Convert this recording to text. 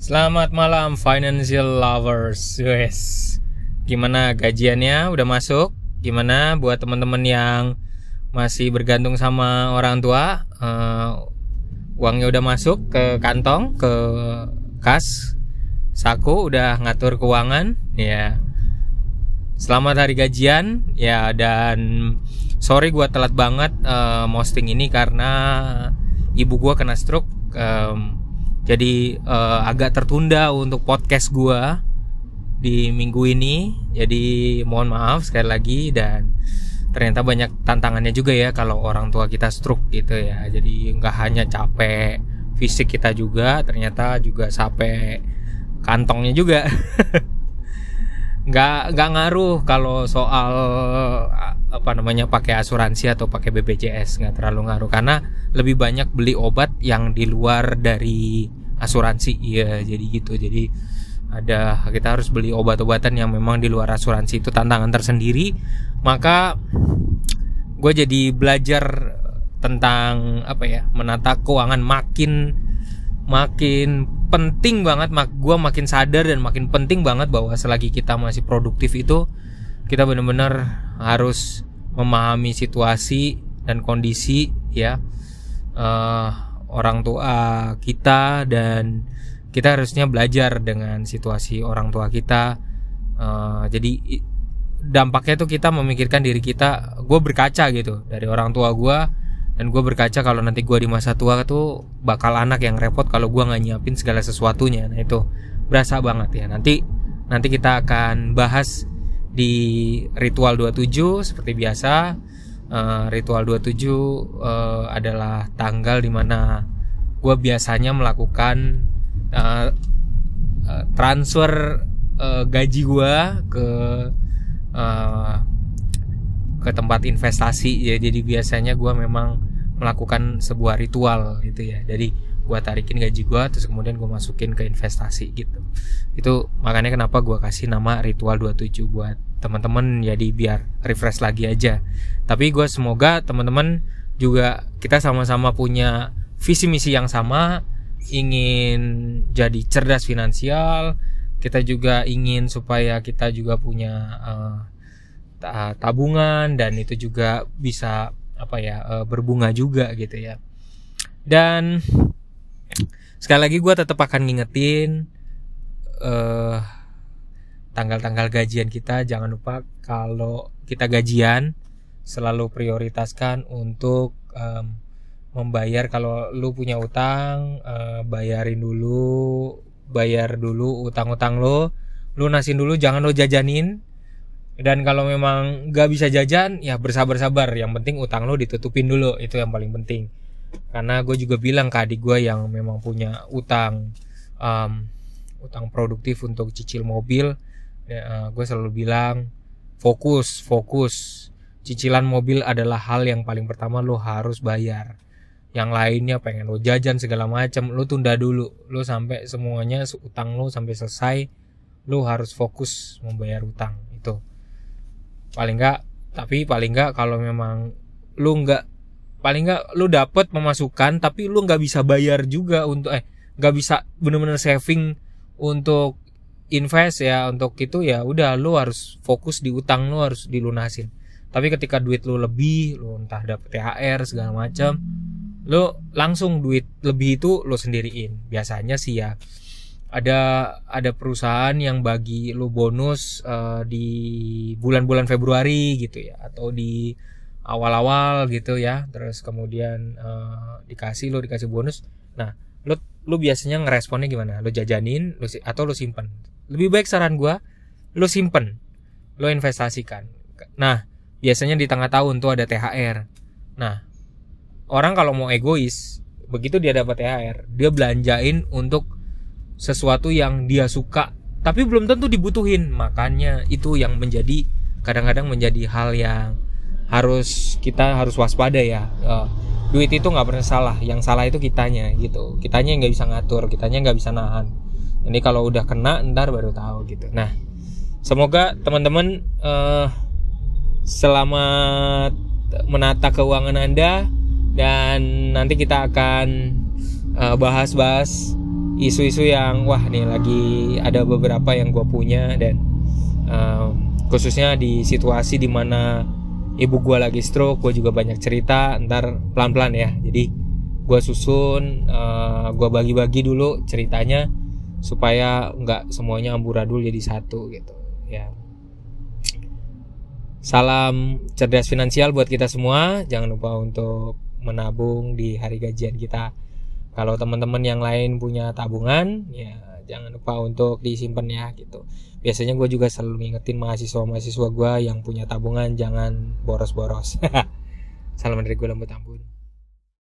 Selamat malam financial lovers, guys. Gimana gajiannya? Udah masuk? Gimana buat teman-teman yang masih bergantung sama orang tua? Uh, uangnya udah masuk ke kantong, ke kas, saku, udah ngatur keuangan, ya. Selamat hari gajian, ya. Dan sorry gue telat banget uh, posting ini karena ibu gue kena stroke. Um, jadi uh, agak tertunda untuk podcast gua di minggu ini. Jadi mohon maaf sekali lagi dan ternyata banyak tantangannya juga ya kalau orang tua kita stroke gitu ya. Jadi nggak hanya capek fisik kita juga, ternyata juga capek kantongnya juga. nggak nggak ngaruh kalau soal apa namanya pakai asuransi atau pakai BPJS nggak terlalu ngaruh. Karena lebih banyak beli obat yang di luar dari asuransi. Ya jadi gitu. Jadi ada kita harus beli obat-obatan yang memang di luar asuransi itu tantangan tersendiri. Maka gue jadi belajar tentang apa ya menata keuangan makin makin penting banget mak gue makin sadar dan makin penting banget bahwa selagi kita masih produktif itu kita benar-benar harus memahami situasi dan kondisi ya. Uh, orang tua kita dan kita harusnya belajar dengan situasi orang tua kita. Uh, jadi dampaknya tuh kita memikirkan diri kita gue berkaca gitu dari orang tua gue dan gue berkaca kalau nanti gue di masa tua tuh bakal anak yang repot kalau gue nggak nyiapin segala sesuatunya. Nah itu berasa banget ya. Nanti nanti kita akan bahas di ritual 27 seperti biasa uh, ritual 27 uh, adalah tanggal di mana gue biasanya melakukan uh, uh, transfer uh, gaji gue ke uh, ke tempat investasi. Ya jadi biasanya gue memang melakukan sebuah ritual gitu ya. Jadi gue tarikin gaji gue terus kemudian gue masukin ke investasi gitu. Itu makanya kenapa gue kasih nama ritual 27 buat teman-teman jadi biar refresh lagi aja. Tapi gue semoga teman-teman juga kita sama-sama punya visi misi yang sama ingin jadi cerdas finansial kita juga ingin supaya kita juga punya uh, tabungan dan itu juga bisa apa ya uh, berbunga juga gitu ya. Dan sekali lagi gue tetap akan ngingetin uh, tanggal-tanggal gajian kita. Jangan lupa kalau kita gajian selalu prioritaskan untuk um, membayar kalau lu punya utang uh, bayarin dulu bayar dulu utang-utang lo lunasin dulu jangan lo jajanin. Dan kalau memang gak bisa jajan ya bersabar-sabar. Yang penting utang lo ditutupin dulu itu yang paling penting karena gue juga bilang ke adik gue yang memang punya utang um, utang produktif untuk cicil mobil ya, uh, gue selalu bilang fokus fokus. Cicilan mobil adalah hal yang paling pertama lo harus bayar. Yang lainnya pengen lo jajan segala macam lo tunda dulu. Lo sampai semuanya utang lo sampai selesai lo harus fokus membayar utang. Itu. Paling enggak tapi paling enggak kalau memang lo nggak paling enggak lo dapet pemasukan tapi lo nggak bisa bayar juga untuk eh nggak bisa bener-bener saving untuk invest ya untuk itu ya udah lu harus fokus di utang lu harus dilunasin. Tapi ketika duit lu lebih lu entah dapet THR segala macam lu langsung duit lebih itu lu sendiriin. Biasanya sih ya ada ada perusahaan yang bagi lu bonus uh, di bulan-bulan Februari gitu ya atau di awal-awal gitu ya. Terus kemudian uh, dikasih lu dikasih bonus. Nah lu lu biasanya ngeresponnya gimana? Lu jajanin lu atau lu simpen? Lebih baik saran gue lo simpen lo investasikan. Nah biasanya di tengah tahun tuh ada THR nah orang kalau mau egois begitu dia dapat THR dia belanjain untuk sesuatu yang dia suka tapi belum tentu dibutuhin. Makanya itu yang menjadi kadang-kadang menjadi hal yang harus kita harus waspada ya. Uh, duit itu nggak pernah salah yang salah itu kitanya gitu. Kitanya nggak bisa ngatur kitanya nggak bisa nahan. Ini kalau udah kena ntar baru tahu gitu. Nah semoga teman-teman uh, selamat menata keuangan anda dan nanti kita akan eh, bahas-bahas isu-isu yang wah nih lagi ada beberapa yang gue punya dan um, khususnya di situasi di mana ibu gue lagi stroke gue juga banyak cerita ntar pelan-pelan ya. Jadi gue susun uh, gue bagi-bagi dulu ceritanya supaya nggak semuanya amburadul jadi satu gitu ya. Salam cerdas finansial buat kita semua. Jangan lupa untuk menabung di hari gajian kita. Kalau teman-teman yang lain punya tabungan ya jangan lupa untuk disimpan ya gitu. Biasanya gue juga selalu ngingetin mahasiswa-mahasiswa gue yang punya tabungan jangan boros-boros. Salam dari gue lembut ampun